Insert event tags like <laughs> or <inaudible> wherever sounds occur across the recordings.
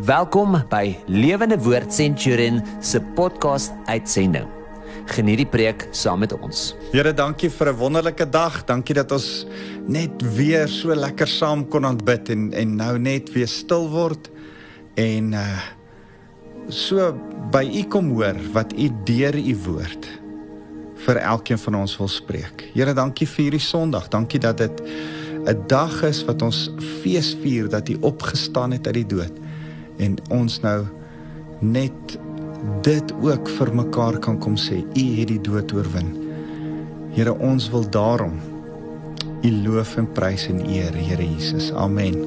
Welkom by Lewende Woord Centurion se podcast uitsending. Geniet die preek saam met ons. Here, dankie vir 'n wonderlike dag. Dankie dat ons net weer so lekker saam kon aanbid en en nou net weer stil word en uh so by U kom hoor wat U deur U woord vir elkeen van ons wil spreek. Here, dankie vir hierdie Sondag. Dankie dat dit 'n dag is wat ons fees vier dat U opgestaan het uit die dood en ons nou net dit ook vir mekaar kan kom sê u het die dood oorwin. Here ons wil daarom u loof en prys en eer Here Jesus. Amen.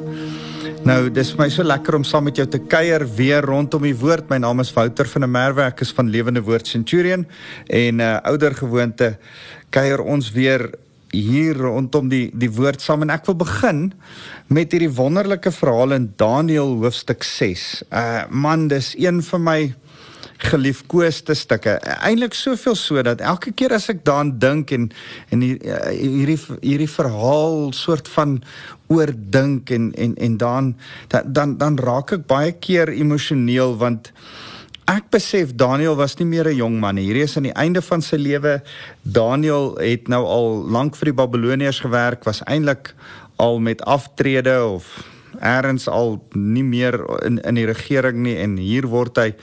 Nou, dis vir my so lekker om saam met jou te kuier weer rondom die woord. My naam is Wouter van der Merwe, ek is van Lewende Woord Centurion en uh ouer gewoonte kuier ons weer hier rondom die die woord saam en ek wil begin met hierdie wonderlike verhaal in Daniël hoofstuk 6. Uh man, dis een van my geliefkoeste stukke. Eintlik soveel so dat elke keer as ek daaraan dink en en uh, hierdie hierdie verhaal soort van oordink en en en dan dan dan raak ek baie keer emosioneel want Ek besef Daniel was nie meer 'n jong man nie. Hierdie is aan die einde van sy lewe. Daniel het nou al lank vir die Babiloniërs gewerk, was eintlik al met aftrede of eers al nie meer in in die regering nie en hier word hy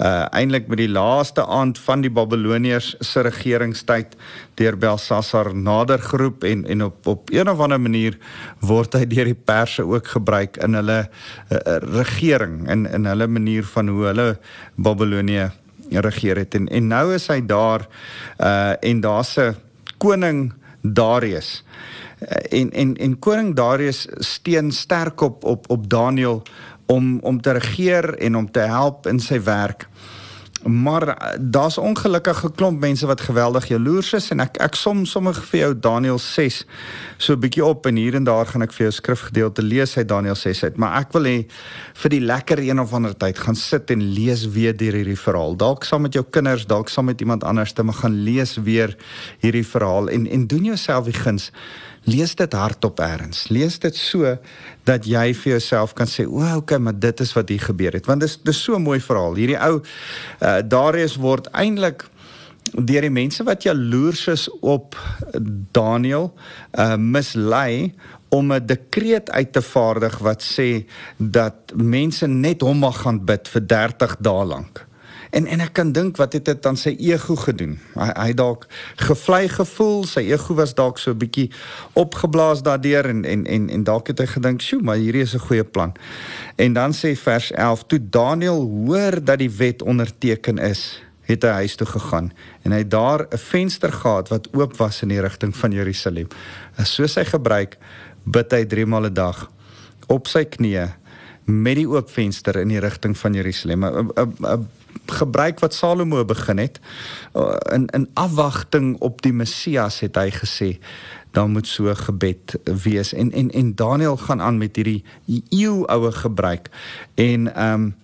uh eintlik met die laaste aand van die Babiloniërs se regeringstyd deur Belsasar nader geroep en en op op een of ander manier word hy deur die perse ook gebruik in hulle uh, regering in in hulle manier van hoe hulle Babilonië regeer het en en nou is hy daar uh en daar's 'n koning Darius Eh, en en en koning Darius steen sterk op op op Daniel om om te regeer en om te help in sy werk. Maar eh, daar's ongelukkige klomp mense wat geweldig jaloers is en ek ek som sommer vir jou Daniël 6 so 'n bietjie op en hier en daar gaan ek vir jou skrifgedeelte lees uit Daniël 6 uit, maar ek wil hê vir die lekker een of ander tyd gaan sit en lees weer deur hierdie verhaal. Dalk saam met jou kinders, dalk saam met iemand anders maar gaan lees weer hierdie verhaal en en doen jouself die guns lees dit hardop eers. Lees dit so dat jy vir jouself kan sê, "O, okay, maar dit is wat hier gebeur het." Want dis dis so 'n mooi verhaal. Hierdie ou uh, Darius word eintlik deur die mense wat jaloers is op Daniel uh mislei om 'n dekreet uit te vaardig wat sê dat mense net hom mag gaan bid vir 30 dae lank. En en ek kan dink wat het dit aan sy ego gedoen? Hy hy dalk gevlei gevoel, sy ego was dalk so 'n bietjie opgeblaas daardeur en en en en dalk het hy gedink, "Sjoe, maar hierdie is 'n goeie plan." En dan sê vers 11: "Toe Daniël hoor dat die wet onderteken is, het hy huis toe gegaan en hy het daar 'n venster gehad wat oop was in die rigting van Jerusalem. En soos hy gebruik, bid hy 3 maal 'n dag op sy knieë met die oop venster in die rigting van Jerusalem. 'n 'n gebruik wat Salomo begin het uh, in in afwagting op die Messias het hy gesê dan moet so gebed wees. En en en Daniel gaan aan met hierdie eeuoue gebruik. En ehm um,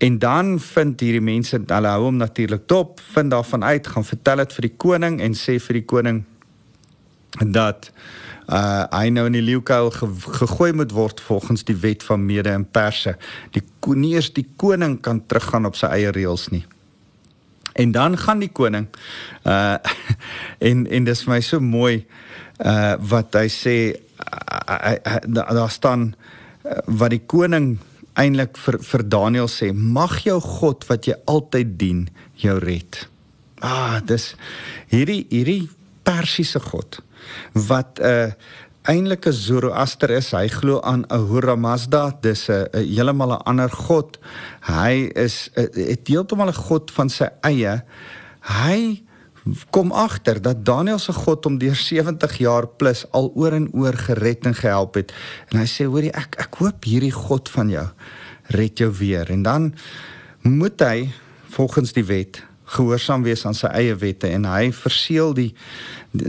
en dan vind hierdie mense hulle hou hom natuurlik dop vind daarvan uit gaan vertel dit vir die koning en sê vir die koning dat uh hy nou in die leeukuil ge, gegooi moet word volgens die wet van Mede en Perse. Die nie eers die koning kan teruggaan op sy eie reëls nie. En dan gaan die koning uh <laughs> en en dis vir my so mooi uh wat hy sê uh, uh, daar staan uh, wat die koning eintlik vir vir Daniël sê mag jou God wat jy altyd dien jou red. Ah dis hierdie hierdie persiese God wat 'n uh, eintlik 'n Zoroaster is. Hy glo aan Ahura Mazda, dis 'n uh, heeltemal 'n ander god. Hy is 'n heeltemal 'n god van sy eie. Hy kom agter dat Daniël se God hom deur 70 jaar plus al oor en oor gered en gehelp het. En hy sê: "Hoorie, ek ek hoop hierdie God van jou red jou weer." En dan moet hy volgens die wet gehoorsaam wees aan sy eie wette en hy verseël die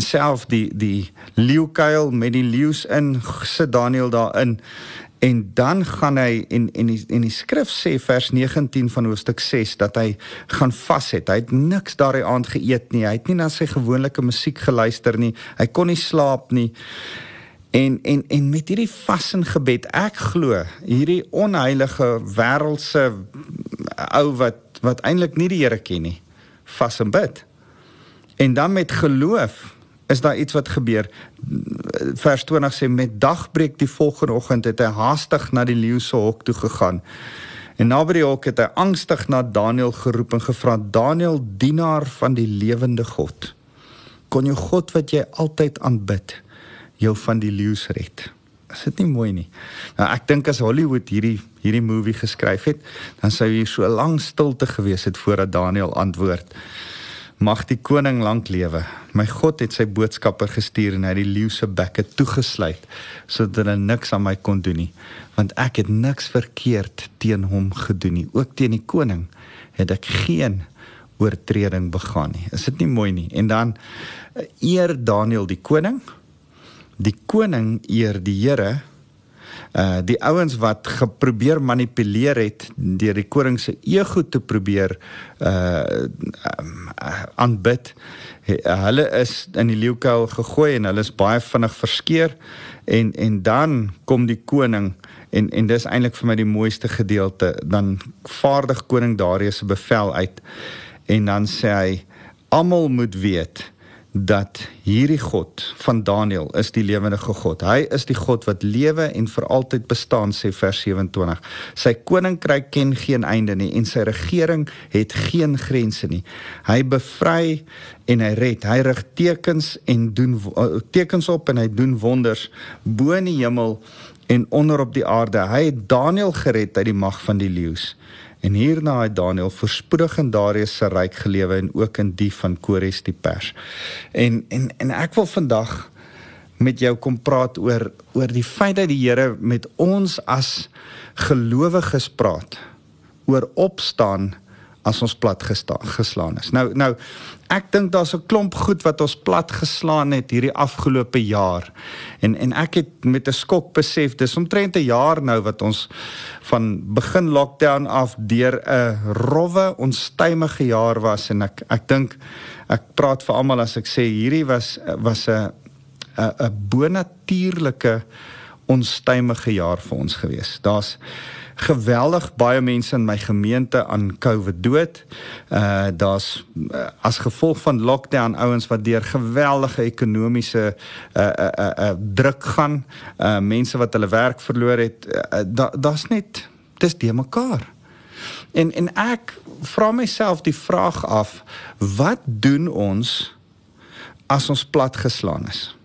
self die die leeukuil met die leeu's in sit Daniël daarin en dan gaan hy en en die en die skrif sê vers 19 van hoofstuk 6 dat hy gaan vas het. Hy het niks daardie aand geëet nie. Hy het nie na sy gewone musiek geluister nie. Hy kon nie slaap nie. En en en met hierdie vas en gebed, ek glo hierdie onheilige wêreldse ou wat wat eintlik nie die Here ken nie, vas en bid. En dan met geloof is daar iets wat gebeur. Vers 20 sê met dagbreek die volgende oggend het hy haastig na die leeu se hok toe gegaan. En na by die hok het hy angstig na Daniël geroep en gevra: "Daniël, dienaar van die lewende God, kon jou God wat jy altyd aanbid, jou van die leeu red?" Is dit nie mooi nie? Nou ek dink as Hollywood hierdie hierdie movie geskryf het, dan sou hier so lank stilte gewees het voordat Daniël antwoord. Mag die koning lank lewe. My God het sy boodskapper gestuur en hy die leeu se bekke toegesluit sodat hulle niks aan my kon doen nie, want ek het niks verkeerd teen hom gedoen nie. Ook teen die koning het ek geen oortreding begaan nie. Is dit nie mooi nie? En dan eh, eer Daniël die koning. Die koning eer die Here uh die ouens wat geprobeer manipuleer het deur die koning se ego te probeer uh aanbid hulle is in die leeukuil gegooi en hulle is baie vinnig verskeer en en dan kom die koning en en dis eintlik vir my die mooiste gedeelte. Dan vaardig koning Darius se bevel uit en dan sê hy almal moet weet dat hierdie God van Daniël is die lewende God. Hy is die God wat lewe en vir altyd bestaan sê vers 27. Sy koninkryk ken geen einde nie en sy regering het geen grense nie. Hy bevry en hy red. Hy rig tekens en doen uh, tekens op en hy doen wonders bo in die hemel en onder op die aarde. Hy het Daniël gered uit die mag van die leeu's. En hierna het Daniël voorspoedig in Darius se ryk gelewe en ook in die van Kores die pers. En en en ek wil vandag met jou kom praat oor oor die feit dat die Here met ons as gelowiges praat oor opstaan as ons plat gestaan geslaan is. Nou nou ek dink daar's 'n klomp goed wat ons plat geslaan het hierdie afgelope jaar. En en ek het met 'n skok besef dis omtrent 'n jaar nou wat ons van begin lockdown af deur 'n rowwe onstuimige jaar was en ek ek dink ek praat vir almal as ek sê hierdie was was 'n 'n 'n bonatuurlike onstuimige jaar vir ons gewees. Daar's geweldig baie mense in my gemeente aan COVID dood. Uh daar's uh, as gevolg van lockdown ouens wat deur geweldige ekonomiese uh uh uh, uh druk gaan. Uh mense wat hulle werk verloor het. Uh, da daar's net dis de mekaar. En en ek vra myself die vraag af, wat doen ons as ons plat geslaan is?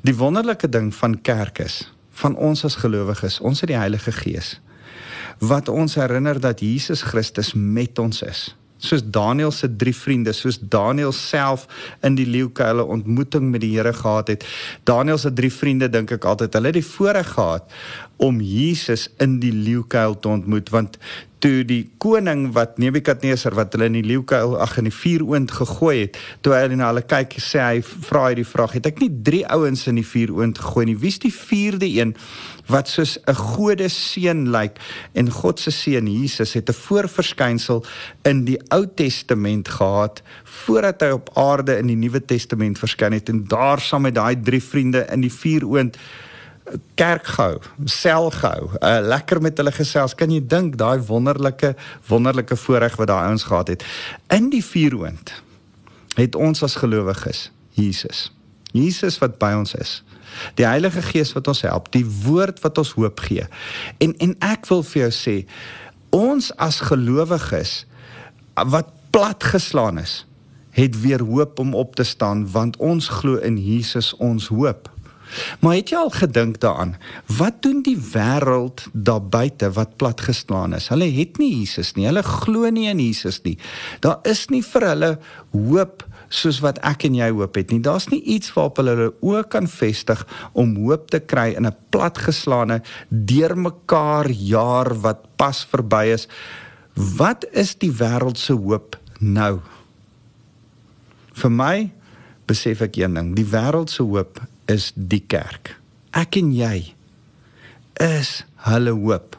Die wonderlike ding van kerk is van ons as gelowiges, ons het die Heilige Gees wat ons herinner dat Jesus Christus met ons is. Soos Daniël se drie vriende, soos Daniël self in die leeukuile ontmoeting met die Here gehad het. Daniël se drie vriende dink ek altyd, hulle het die voorreg gehad om Jesus in die leeukuil te ontmoet want toe die koning wat Nebukadneser wat hulle in die leeukuil ag in die vuuroond gegooi het toe hy na hulle kyk sê hy vra hy die vraag het ek nie drie ouens in die vuuroond gegooi nie? Wie's die vierde een wat soos 'n gode seun lyk? En God se seun Jesus het 'n voorverskynsel in die Ou Testament gehad voordat hy op aarde in die Nuwe Testament verskyn het en daar saam met daai drie vriende in die vuuroond kerk gehou, sel gehou, uh, lekker met hulle gesels. Kan jy dink daai wonderlike wonderlike voorreg wat daai ouens gehad het in die vuuroond het ons as gelowiges Jesus. Jesus wat by ons is. Die Heilige Gees wat ons help, die woord wat ons hoop gee. En en ek wil vir jou sê ons as gelowiges wat plat geslaan is, het weer hoop om op te staan want ons glo in Jesus ons hoop. Maar het jy al gedink daaraan wat doen die wêreld daar buite wat platgeslaan is? Hulle het nie Jesus nie. Hulle glo nie in Jesus nie. Daar is nie vir hulle hoop soos wat ek en jy hoop het nie. Daar's nie iets waarop hulle hulle oë kan vestig om hoop te kry in 'n platgeslaane deurmekaar jaar wat pas verby is. Wat is die wêreld se hoop nou? Vir my besef ek een ding, die wêreld se hoop is die kerk. Ek en jy is hulle hoop.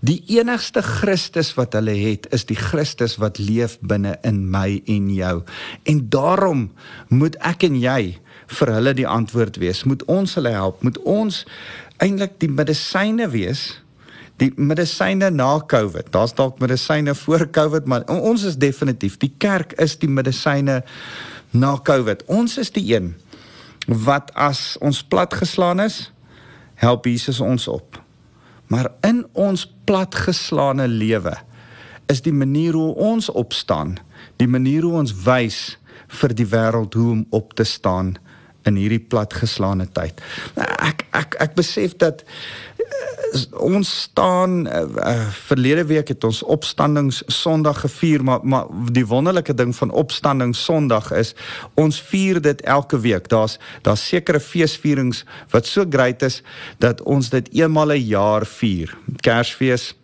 Die enigste Christus wat hulle het, is die Christus wat leef binne in my en jou. En daarom moet ek en jy vir hulle die antwoord wees? Moet ons hulle help? Moet ons eintlik die medisyne wees? Die medisyne na COVID. Daar's dalk medisyne voor COVID, maar ons is definitief die kerk is die medisyne na COVID. Ons is die een wat as ons platgeslaan is, help Jesus ons op. Maar in ons platgeslaane lewe is die manier hoe ons opstaan, die manier hoe ons wys vir die wêreld hoe om op te staan in hierdie platgeslaane tyd. Ek ek ek besef dat ons staan uh, uh, verlede week het ons opstandings Sondag gevier maar maar die wonderlike ding van opstandings Sondag is ons vier dit elke week. Daar's daar's sekere feesvierings wat so great is dat ons dit eenmal 'n een jaar vier. Kersfees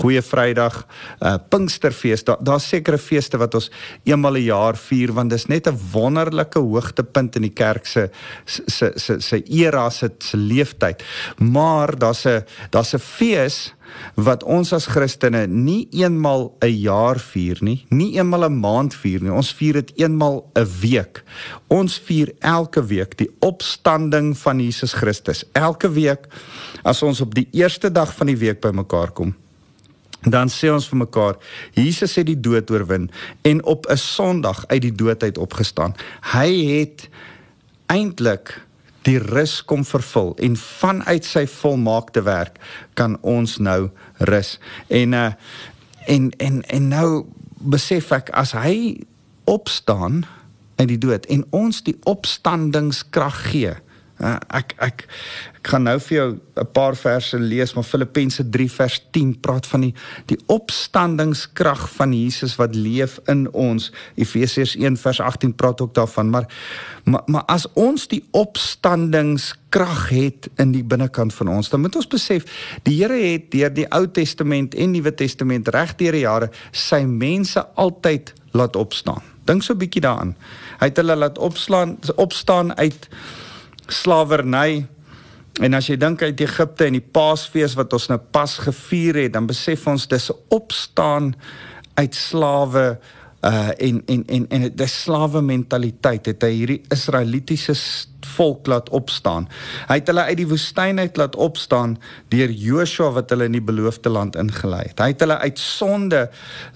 Goeie Vrydag, uh Pinksterfees, daar daar's sekere feeste wat ons eenmal 'n een jaar vier want dis net 'n wonderlike hoogtepunt in die kerk se se se se era se se leeftyd. Maar daar's 'n daar's 'n fees wat ons as Christene nie eenmal 'n een jaar vier nie, nie eenmal 'n een maand vier nie. Ons vier dit eenmal 'n een week. Ons vier elke week die opstanding van Jesus Christus. Elke week as ons op die eerste dag van die week bymekaar kom, dan sê ons vir mekaar Jesus het die dood oorwin en op 'n Sondag uit die dood uit opgestaan. Hy het eintlik die rus kom vervul en vanuit sy volmaakte werk kan ons nou rus. En uh en en en nou besef ek as hy opstaan uit die dood en ons die opstandingskrag gee. Uh, ek ek ek gaan nou vir jou 'n paar verse lees maar Filippense 3 vers 10 praat van die die opstandingskrag van Jesus wat leef in ons. Efesiërs 1 vers 18 praat ook daarvan maar maar, maar as ons die opstandingskrag het in die binnekant van ons dan moet ons besef die Here het deur die Ou Testament en Nuwe Testament reg deur die jare sy mense altyd laat opstaan. Dink so 'n bietjie daaraan. Hy het hulle laat opslaan opstaan uit slawerny. En as jy dink uit Egipte en die Paasfees wat ons nou pas gevier het, dan besef ons dis 'n opstaan uit slawe uh en en en en die slawe mentaliteit het hy hierdie Israelitiese volk laat opstaan. Hy het hulle uit die woestyn uit laat opstaan deur Joshua wat hulle in die beloofde land ingelei het. Hy het hulle uit sonde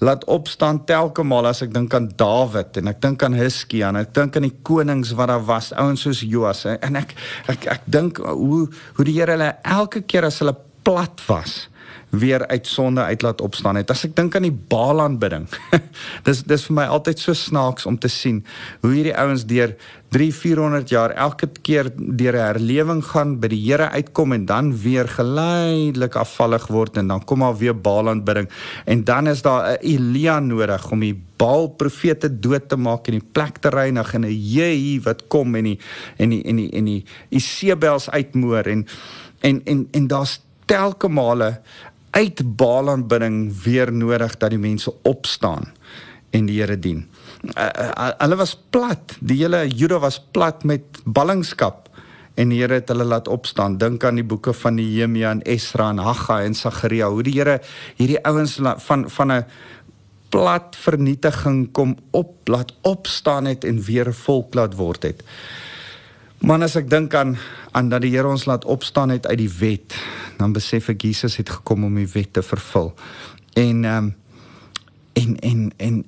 laat opstaan telke maal as ek dink aan Dawid en ek dink aan Hizkia en ek dink aan die konings wat daar was, ouens soos Joas en ek ek ek dink hoe hoe die Here hulle elke keer as hulle plat was weer uit sonde uit laat opstaan het. As ek dink aan die Baalaanbidding. <laughs> dis dis vir my altyd so snaaks om te sien hoe hierdie ouens deur 3 400 jaar elke keer deur 'n herlewing gaan by die Here uitkom en dan weer geleidelik afvallig word en dan kom al weer Baalaanbidding en dan is daar 'n Elia nodig om die Baal profete dood te maak en die plek te reinig en 'n Jehu wat kom en die en die en die en die Isebels uitmoor en en en en daar's telke male uit Baalaanbidding weer nodig dat die mense opstaan en die Here dien. Uh, uh, hulle was plat, die hele Juda was plat met ballingskap en die Here het hulle laat opstaan. Dink aan die boeke van Nehemia en Esra en Haggai en Sagaria, hoe die Here hierdie ouens van van 'n plat vernietiging kom op laat opstaan het en weer 'n volk laat word het. Maar as ek dink aan aan dat die Here ons laat opstaan het uit die wet, dan besef ek Jesus het gekom om die wet te vervul. En ehm um, en en en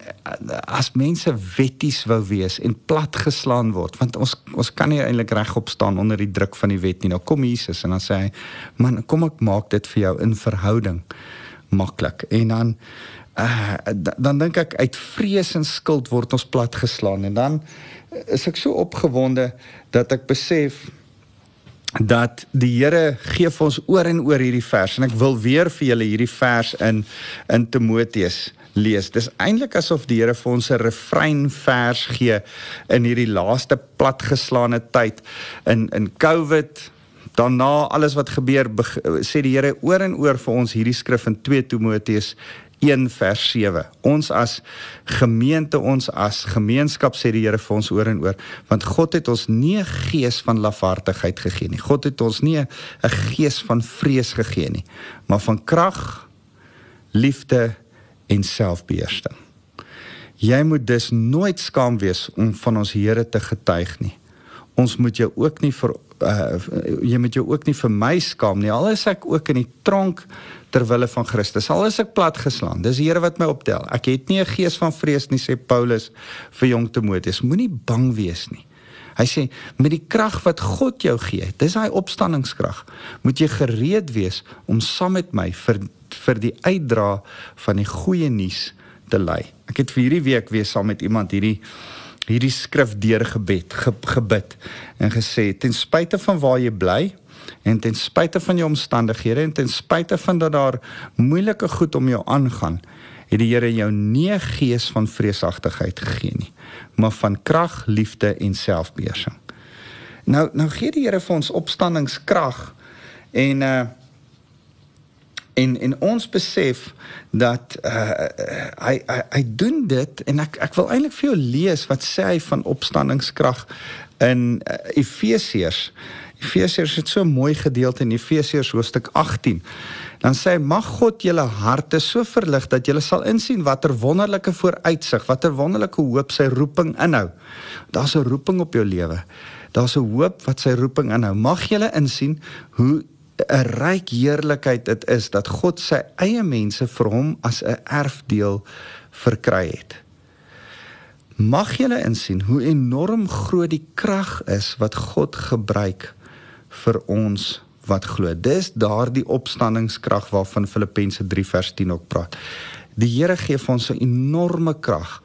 as mense wetties wou wees en platgeslaan word, want ons ons kan nie eintlik regop staan onder die druk van die wet nie. Nou kom Jesus en dan sê hy, "Man, kom ek maak dit vir jou in verhouding maklik." En dan uh, dan dink ek uit vrees en skuld word ons platgeslaan en dan is ek so opgewonde dat ek besef dat die Here gee vir ons oor en oor hierdie vers en ek wil weer vir julle hierdie vers in in Timoteus lees. Dis eintlik asof die Here vir ons 'n refrein vers gee in hierdie laaste platgeslaane tyd in in COVID daarna alles wat gebeur sê die Here oor en oor vir ons hierdie skrif in 2 Timoteus 1 vers 7. Ons as gemeente, ons as gemeenskap sê die Here vir ons oor en oor, want God het ons nie 'n gees van lafhartigheid gegee nie. God het ons nie 'n gees van vrees gegee nie, maar van krag, liefde en selfbeheersing. Jy moet dus nooit skaam wees om van ons Here te getuig nie. ons moet jou ook nie vir uh, jy moet jou ook nie vir my skaam nie. Al is ek ook in die tronk ter wille van Christus. Al is ek platgeslaan. Dis die Here wat my optel. Ek het nie 'n gees van vrees nie, sê Paulus vir jong Timoteus. Moenie bang wees nie. Hy sê met die krag wat God jou gee, dis daai opstanningskrag, moet jy gereed wees om saam met my vir vir die uitdra van die goeie nuus te lei. Ek het vir hierdie week weer saam met iemand hierdie hierdie skrif deurgebed ge, gebid en gesê ten spyte van waar jy bly en ten spyte van jou omstandighede en ten spyte van dat daar moeilike goed om jou aangaan het die Here jou nie gees van vreesagtigheid gegee nie maar van krag, liefde en selfbeheersing. Nou nou gee die Here vir ons opstandingskrag en uh en en ons besef dat uh, hy, hy hy doen dit en ek ek wil eintlik vir jou lees wat sê hy van opstandingskrag in uh, Efesiërs. Efesiërs het so mooi gedeelte in Efesiërs hoofstuk 18. Dan sê hy mag God julle harte so verlig dat julle sal insien watter wonderlike vooruitsig, watter wonderlike hoop sy roeping inhou. Daar's 'n roeping op jou lewe. Daar's 'n hoop wat sy roeping inhou. Mag julle insien hoe 'n ryk heerlikheid dit is dat God sy eie mense vir hom as 'n erfdeel verkry het. Mag julle insien hoe enorm groot die krag is wat God gebruik vir ons wat glo. Dis daardie opstandingskrag waarvan Filippense 3 vers 10 ook praat. Die Here gee vir ons 'n enorme krag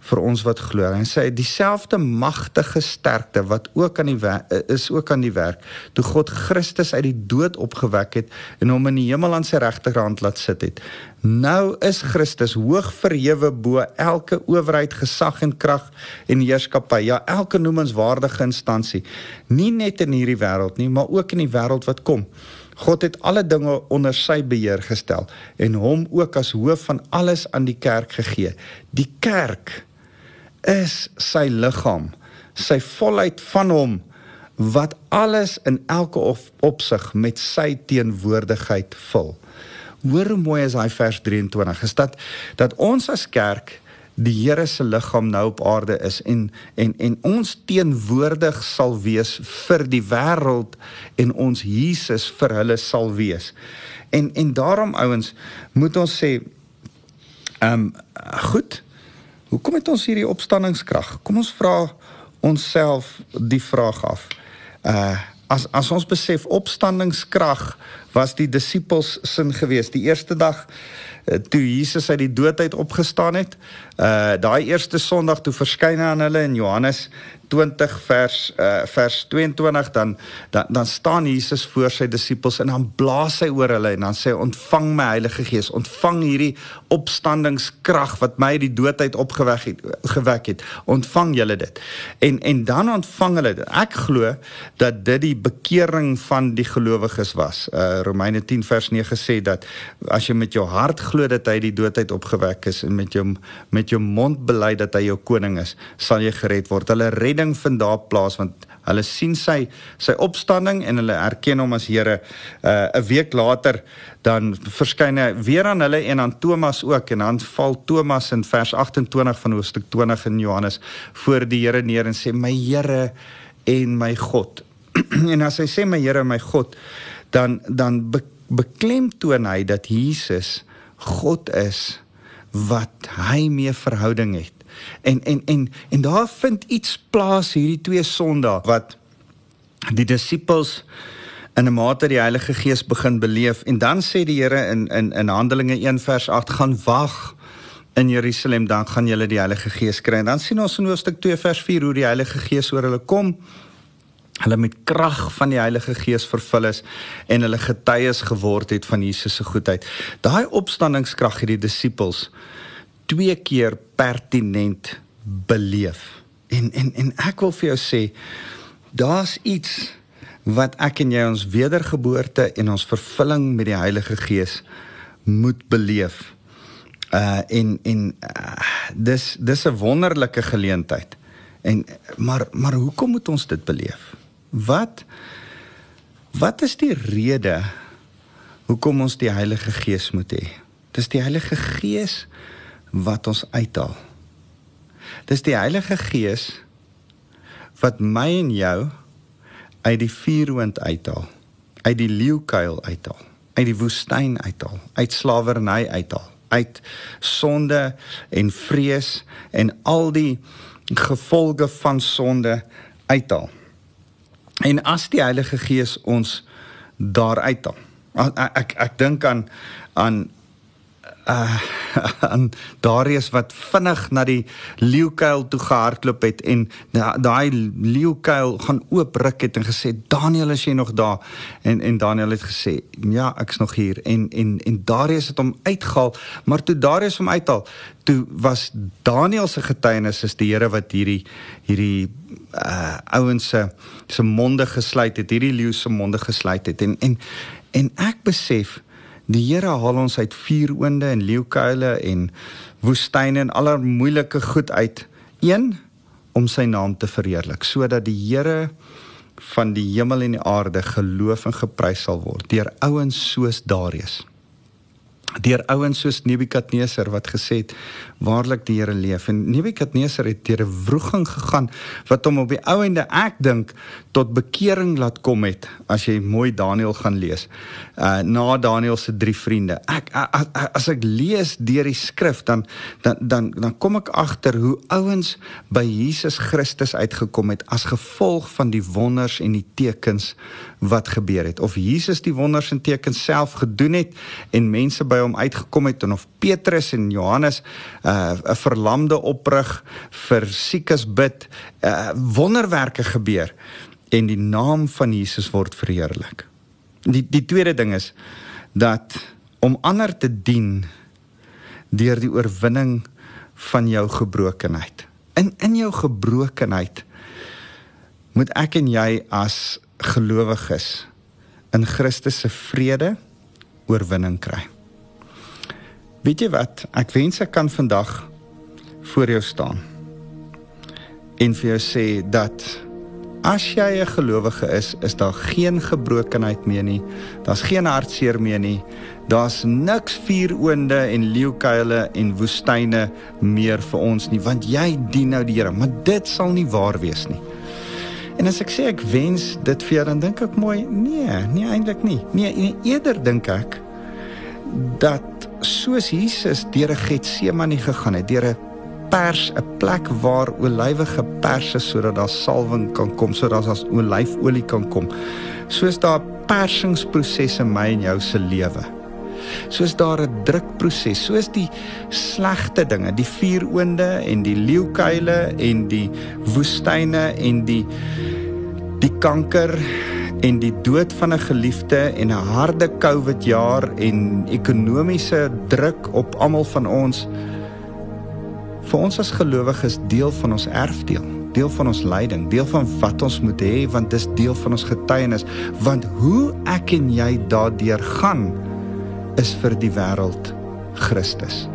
vir ons wat glo. En sê dieselfde magtige sterkte wat ook aan die is ook aan die werk toe God Christus uit die dood opgewek het en hom in die hemel aan sy regterhand laat sit het. Nou is Christus hoog verhewe bo elke owerheid, gesag en krag en heerskappy. Ja, elke noemenswaardige instansie, nie net in hierdie wêreld nie, maar ook in die wêreld wat kom. God het alle dinge onder sy beheer gestel en hom ook as hoof van alles aan die kerk gegee. Die kerk is sy liggaam, sy volheid van hom wat alles in elke opsig met sy teenwoordigheid vul. Hoor hoe mooi is daai vers 23. Is dat dat ons as kerk die Here se liggaam nou op aarde is en en en ons teenwoordig sal wees vir die wêreld en ons Jesus vir hulle sal wees. En en daarom ouens moet ons sê ehm um, goed Hoekom het ons hierdie opstanningskrag? Kom ons vra onsself die vraag af. Uh as as ons besef opstanningskrag was die disippels sin geweest. Die eerste dag uh, toe Jesus uit die dood uit opgestaan het, uh daai eerste Sondag toe verskyn hy aan hulle in Johannes 20 vers uh, vers 22 dan, dan dan staan Jesus voor sy disippels en dan blaas hy oor hulle en dan sê ontvang my Heilige Gees. Ontvang hierdie opstandingskrag wat my uit die dood uit opgewek het gewek het. Ontvang julle dit. En en dan ontvang hulle dit. Ek glo dat dit die bekering van die gelowiges was. Uh, Romeine 10 vers 9 sê dat as jy met jou hart glo dat hy die dood uit opgewek is en met jou met jou mond bely dat hy jou koning is sal jy gered word. Hulle red redding vind daar plaas want hulle sien sy sy opstanding en hulle erken hom as Here. Uh 'n week later dan verskyn hy weer aan hulle en aan Thomas ook en dan val Thomas in vers 28 van hoofstuk 20 in Johannes voor die Here neer en sê my Here en my God. <clears throat> en as hy sê my Here en my God dan dan be, beklemtoon hy dat Jesus God is wat hy mee verhouding het En en en en daar vind iets plaas hierdie twee Sondae wat die disippels in 'n mate die Heilige Gees begin beleef. En dan sê die Here in in in Handelinge 1 vers 8 gaan wag in Jerusalem dan gaan julle die Heilige Gees kry. En dan sien ons in hoofstuk 2 vers 4 hoe die Heilige Gees oor hulle kom. Hulle met krag van die Heilige Gees vervul is en hulle getuies geword het van Jesus se goedheid. Daai opstandingskrag het die disippels twee keer pertinent beleef. En en en ek wil vir jou sê daar's iets wat ek en jy ons wedergeboorte en ons vervulling met die Heilige Gees moet beleef. Uh en en uh, dis dis 'n wonderlike geleentheid. En maar maar hoekom moet ons dit beleef? Wat wat is die rede hoekom ons die Heilige Gees moet hê? Dis die Heilige Gees wat ons uithaal. Dis die Heilige Gees wat my en jou uit die vuurwind uithaal, uit die leeukuil uithaal, uit die woestyn uithaal, uit slawerny uithaal, uit sonde en vrees en al die gevolge van sonde uithaal. En as die Heilige Gees ons daar uithaal. Ek ek, ek dink aan aan uh <laughs> aan Darius wat vinnig na die leeukuil toe gehardloop het en daai leeukuil gaan oopruk het en gesê Daniel is jy nog daar? En en Daniel het gesê ja ek's nog hier. En en en Darius het hom uitgehaal maar toe Darius hom uithaal toe was Daniel se getuienis is die Here wat hierdie hierdie uh ouens se se monde gesluit het hierdie leeu se monde gesluit het. En en en ek besef Die Here haal ons uit vuuroonde en leeukuile en woestyne en aller moeilike goed uit. Een om sy naam te verheerlik sodat die Here van die hemel en die aarde geloof en geprys sal word deur ouens soos Darius deur ouens soos Nebukadneser wat gesê het waarlik die Here leef. En Nebukadneser het deur 'n wroging gegaan wat hom op die ou ende ek dink tot bekering laat kom het as jy mooi Daniël gaan lees uh na Daniël se drie vriende. Ek as, as ek lees deur die skrif dan dan dan dan kom ek agter hoe ouens by Jesus Christus uitgekom het as gevolg van die wonders en die tekens wat gebeur het. Of Jesus die wonders en tekens self gedoen het en mense by hom uitgekom het en of Petrus en Johannes uh, 'n uh, verlamde oprig vir siekes bid uh, wonderwerke gebeur en die naam van Jesus word verheerlik. Die die tweede ding is dat om ander te dien deur die oorwinning van jou gebrokenheid. In in jou gebrokenheid moet ek en jy as gelowiges in Christus se vrede oorwinning kry. Weet jy wat? Ek wens ek kan vandag voor jou staan en vir jou sê dat as jy 'n gelowige is, is daar geen gebrokenheid meer nie. Daar's geen hartseer meer nie. Daar's niks vuuroonde en leeukuile en woestyne meer vir ons nie, want jy dien nou die Here, maar dit sal nie waar wees nie. En as ek sê ek wens dit vir jou dan dink ek mooi, nee, nie eintlik nie. Nee, eerder dink ek dat soos Jesus deur 'n Getsemane gegaan het, deur 'n pers, 'n plek waar olywe gepers is sodat daar salwing kan kom, sodat daar olyfolie kan kom. Soos daar persingsprosesse in my en jou se lewe. Soos daar 'n drukproses, soos die slegte dinge, die vuuroonde en die leeukuile en die woestyne en die die kanker en die dood van 'n geliefde en 'n harde COVID jaar en ekonomiese druk op almal van ons vir ons as gelowiges deel van ons erfdeel, deel van ons lyding, deel van wat ons moet hê want dis deel van ons getuienis want hoe ek en jy daardeur gaan is vir die wêreld Christus.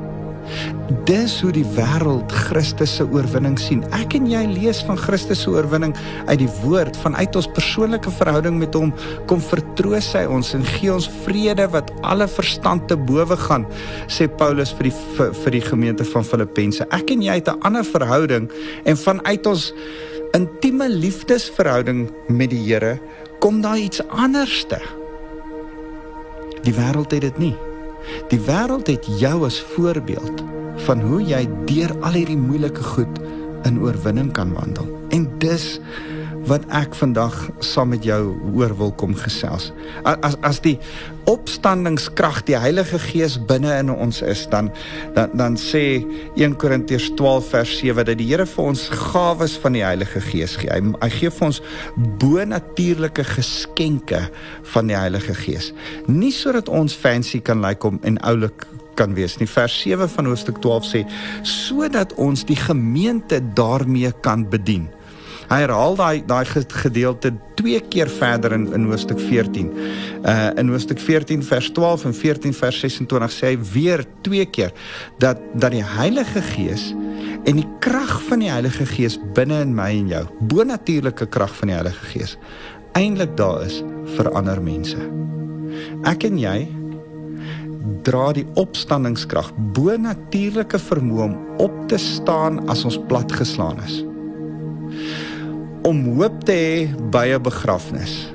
Dis hoe die wêreld Christus se oorwinning sien. Ek en jy lees van Christus se oorwinning uit die woord, vanuit ons persoonlike verhouding met hom, kom vertroos hy ons en gee ons vrede wat alle verstand te bowe gaan, sê Paulus vir die vir, vir die gemeente van Filippense. Ek en jy het 'n ander verhouding en vanuit ons intieme liefdesverhouding met die Here kom daar iets anderste. Die wêreld het dit nie. Die wêreld het jou as voorbeeld van hoe jy deur al hierdie moeilike goed in oorwinning kan wandel. En dis wat ek vandag saam met jou oor wil kom gesels. As as die opstandingskrag die Heilige Gees binne in ons is, dan dan dan sê 1 Korintiërs 12 vers 7 dat die Here vir ons gawes van die Heilige Gees gee. Hy, hy gee vir ons bonatuurlike geskenke van die Heilige Gees. Nie sodat ons fancy kan lyk like om en oulik kan wees nie. Vers 7 van hoofstuk 12 sê sodat ons die gemeente daarmee kan bedien. Hy herhaal daai daai gedeelte twee keer verder in in hoofstuk 14. Uh in hoofstuk 14 vers 12 en 14 vers 26 sê hy weer twee keer dat dat die Heilige Gees en die krag van die Heilige Gees binne in my en jou, bonatuurlike krag van die Heilige Gees, eintlik daar is vir ander mense. Ek en jy dra die opstandingskrag, bonatuurlike vermoë om op te staan as ons platgeslaan is om hoop te hê by 'n begrafnis.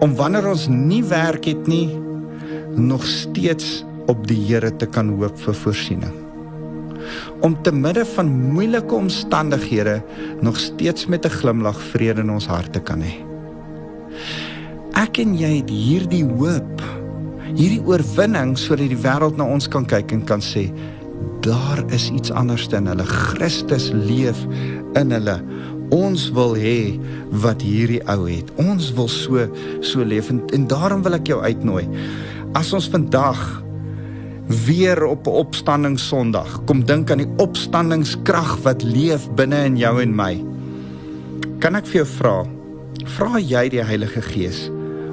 Om wanneer ons nie werk het nie, nog steeds op die Here te kan hoop vir voorsiening. Om te midde van moeilike omstandighede nog steeds met 'n glimlag vrede in ons harte kan hê. Ek en jy het hierdie hoop, hierdie oorwinning sodat die wêreld na ons kan kyk en kan sê daar is iets anders in hulle. Christus leef in hulle. Ons wil hê wat hierdie ou het. Ons wil so so leef en, en daarom wil ek jou uitnooi. As ons vandag weer op 'n opstanding Sondag kom dink aan die opstandingskrag wat leef binne in jou en my. Kan ek vir jou vra? Vra jy die Heilige Gees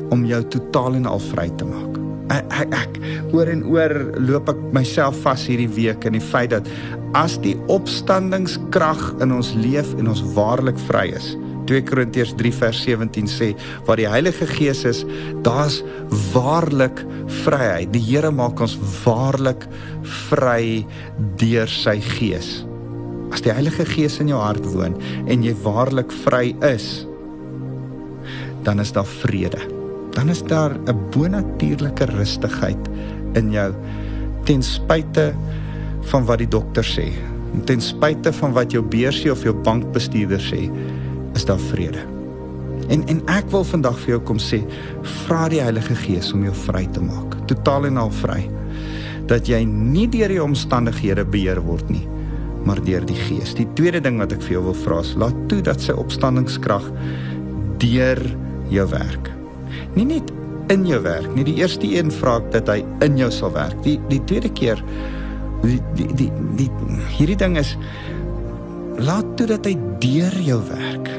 om jou totaal en al vry te maak? Ek, ek, ek oor en oor loop ek myself vas hierdie week in die feit dat as die opstandingskrag in ons leef en ons waarlik vry is, 2 Korintiërs 3 vers 17 sê waar die Heilige Gees is, daar's waarlik vryheid. Die Here maak ons waarlik vry deur sy Gees. As die Heilige Gees in jou hart woon en jy waarlik vry is, dan is daar vrede. Dan is daar 'n bonatuurlike rustigheid in jou ten spyte van wat die dokter sê. Ten spyte van wat jou beursie of jou bankbestuurder sê, is daar vrede. En en ek wil vandag vir jou kom sê, vra die Heilige Gees om jou vry te maak, totaal en al vry. Dat jy nie deur die omstandighede beheer word nie, maar deur die Gees. Die tweede ding wat ek vir jou wil vra is, laat toe dat sy opstandingskrag deur jou werk. Nie net in jou werk nie. Die eerste een vra ek dat hy in jou sal werk. Die die tweede keer die die die, die hierdie ding is laat toe dat hy deur jou werk.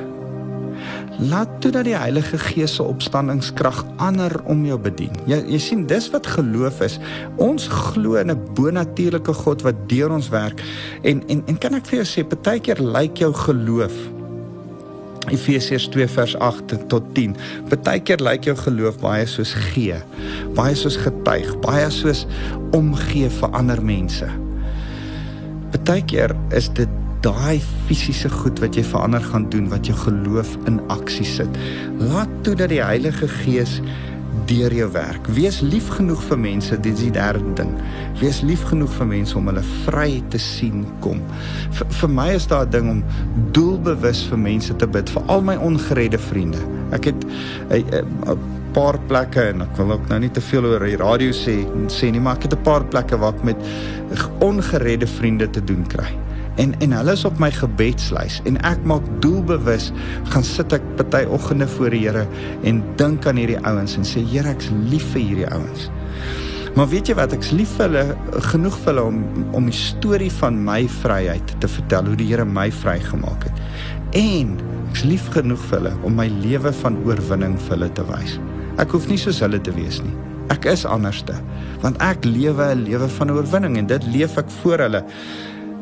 Laat toe dat die Heilige Gees se opstandingskrag ander om jou bedien. Jy jy sien dis wat geloof is. Ons glo in 'n bonatuurlike God wat deur ons werk. En en en kan ek vir jou sê partykeer lyk jou geloof Efesiërs 2 vers 8 tot 10. Partykeer lyk jou geloof baie soos gee, baie soos getuig, baie soos omgee vir ander mense. Partykeer is dit daai fisiese goed wat jy verander gaan doen wat jou geloof in aksie sit. Laat toe dat die Heilige Gees deur jou werk. Wees lief genoeg vir mense, dit is die derde ding. Wees lief genoeg vir mense om hulle vry te sien kom. V vir my is daar 'n ding om doelbewus vir mense te bid, vir al my ongeredde vriende. Ek het 'n paar plekke en ek wil ook nou nie te veel oor die radio sê sê nie, maar ek het 'n paar plekke waar ek met ongeredde vriende te doen kry en en hulle is op my gebedslys en ek maak doelbewus gaan sit ek party oggende voor die Here en dink aan hierdie ouens en sê Here ek's lief vir hierdie ouens. Maar weet jy wat ek's lief vir hulle genoeg vir hulle om om die storie van my vryheid te vertel hoe die Here my vrygemaak het. En ek's lief genoeg vir hulle om my lewe van oorwinning vir hulle te wys. Ek hoef nie soos hulle te wees nie. Ek is anderste want ek lewe 'n lewe van oorwinning en dit leef ek voor hulle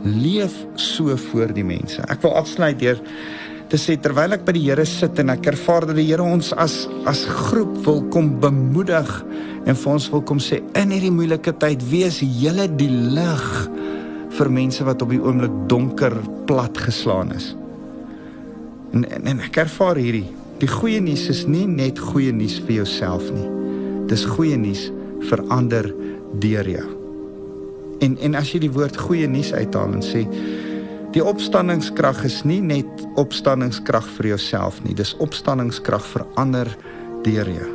leef so voor die mense. Ek wil afsluit deur te sê terwyl ek by die Here sit en ek ervaar dat die Here ons as as groep wil kom bemoedig en vir ons wil kom sê in hierdie moeilike tyd wees julle die lig vir mense wat op die oomblik donker plat geslaan is. En, en en ek ervaar hierdie die goeie nuus is nie net goeie nuus vir jouself nie. Dis goeie nuus vir ander deur jou. En en as jy die woord goeie nuus uithaal en sê die opstandingskrag is nie net opstandingskrag vir jouself nie, dis opstandingskrag vir ander deur jou.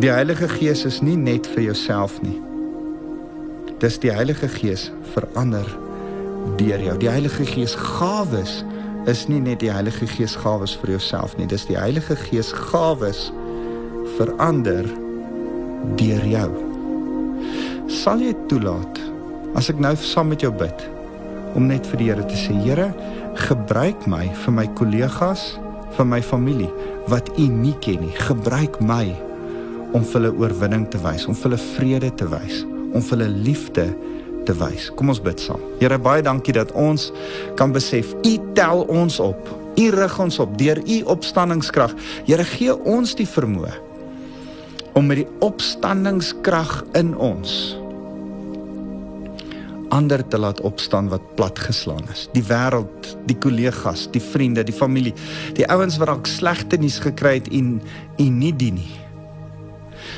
Die Heilige Gees is nie net vir jouself nie. Dis die Heilige Gees vir ander deur jou. Die Heilige Gees gawes is nie net die Heilige Gees gawes vir jouself nie, dis die Heilige Gees gawes vir ander deur jou sal jy toelaat as ek nou saam met jou bid om net vir die Here te sê Here gebruik my vir my kollegas vir my familie wat u nie ken nie. Gebruik my om vir hulle oorwinning te wys om vir hulle vrede te wys om vir hulle liefde te wys. Kom ons bid saam. Here baie dankie dat ons kan besef u tel ons op u rig ons op deur u opstandingskrag. Here gee ons die vermoë om met die opstandingskrag in ons ander te laat opstaan wat platgeslaan is. Die wêreld, die kollegas, die vriende, die familie, die ouens wat dalk slegte nuus gekry het en en nie dien nie.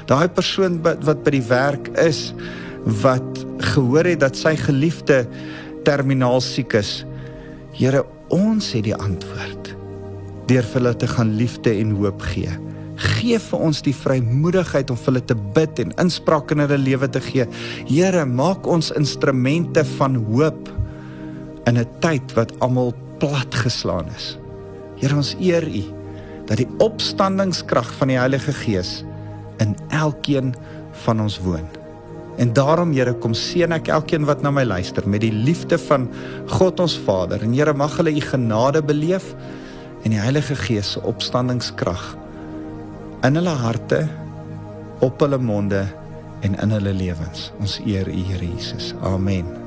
Daai persoon wat, by die werk is wat gehoor het dat sy geliefde terminaal siek is. Here, ons het die antwoord. Deur vir hulle te gaan liefde en hoop gee. Gee vir ons die vrymoedigheid om vir hulle te bid en inspraak in hulle lewe te gee. Here, maak ons instrumente van hoop in 'n tyd wat almal platgeslaan is. Here, ons eer U dat die opstandingskrag van die Heilige Gees in elkeen van ons woon. En daarom Here kom seën ek elkeen wat na my luister met die liefde van God ons Vader. En Here mag hulle U genade beleef en die Heilige Gees se opstandingskrag in hulle harte, op hulle monde en in hulle lewens. Ons eer U, Here Jesus. Amen.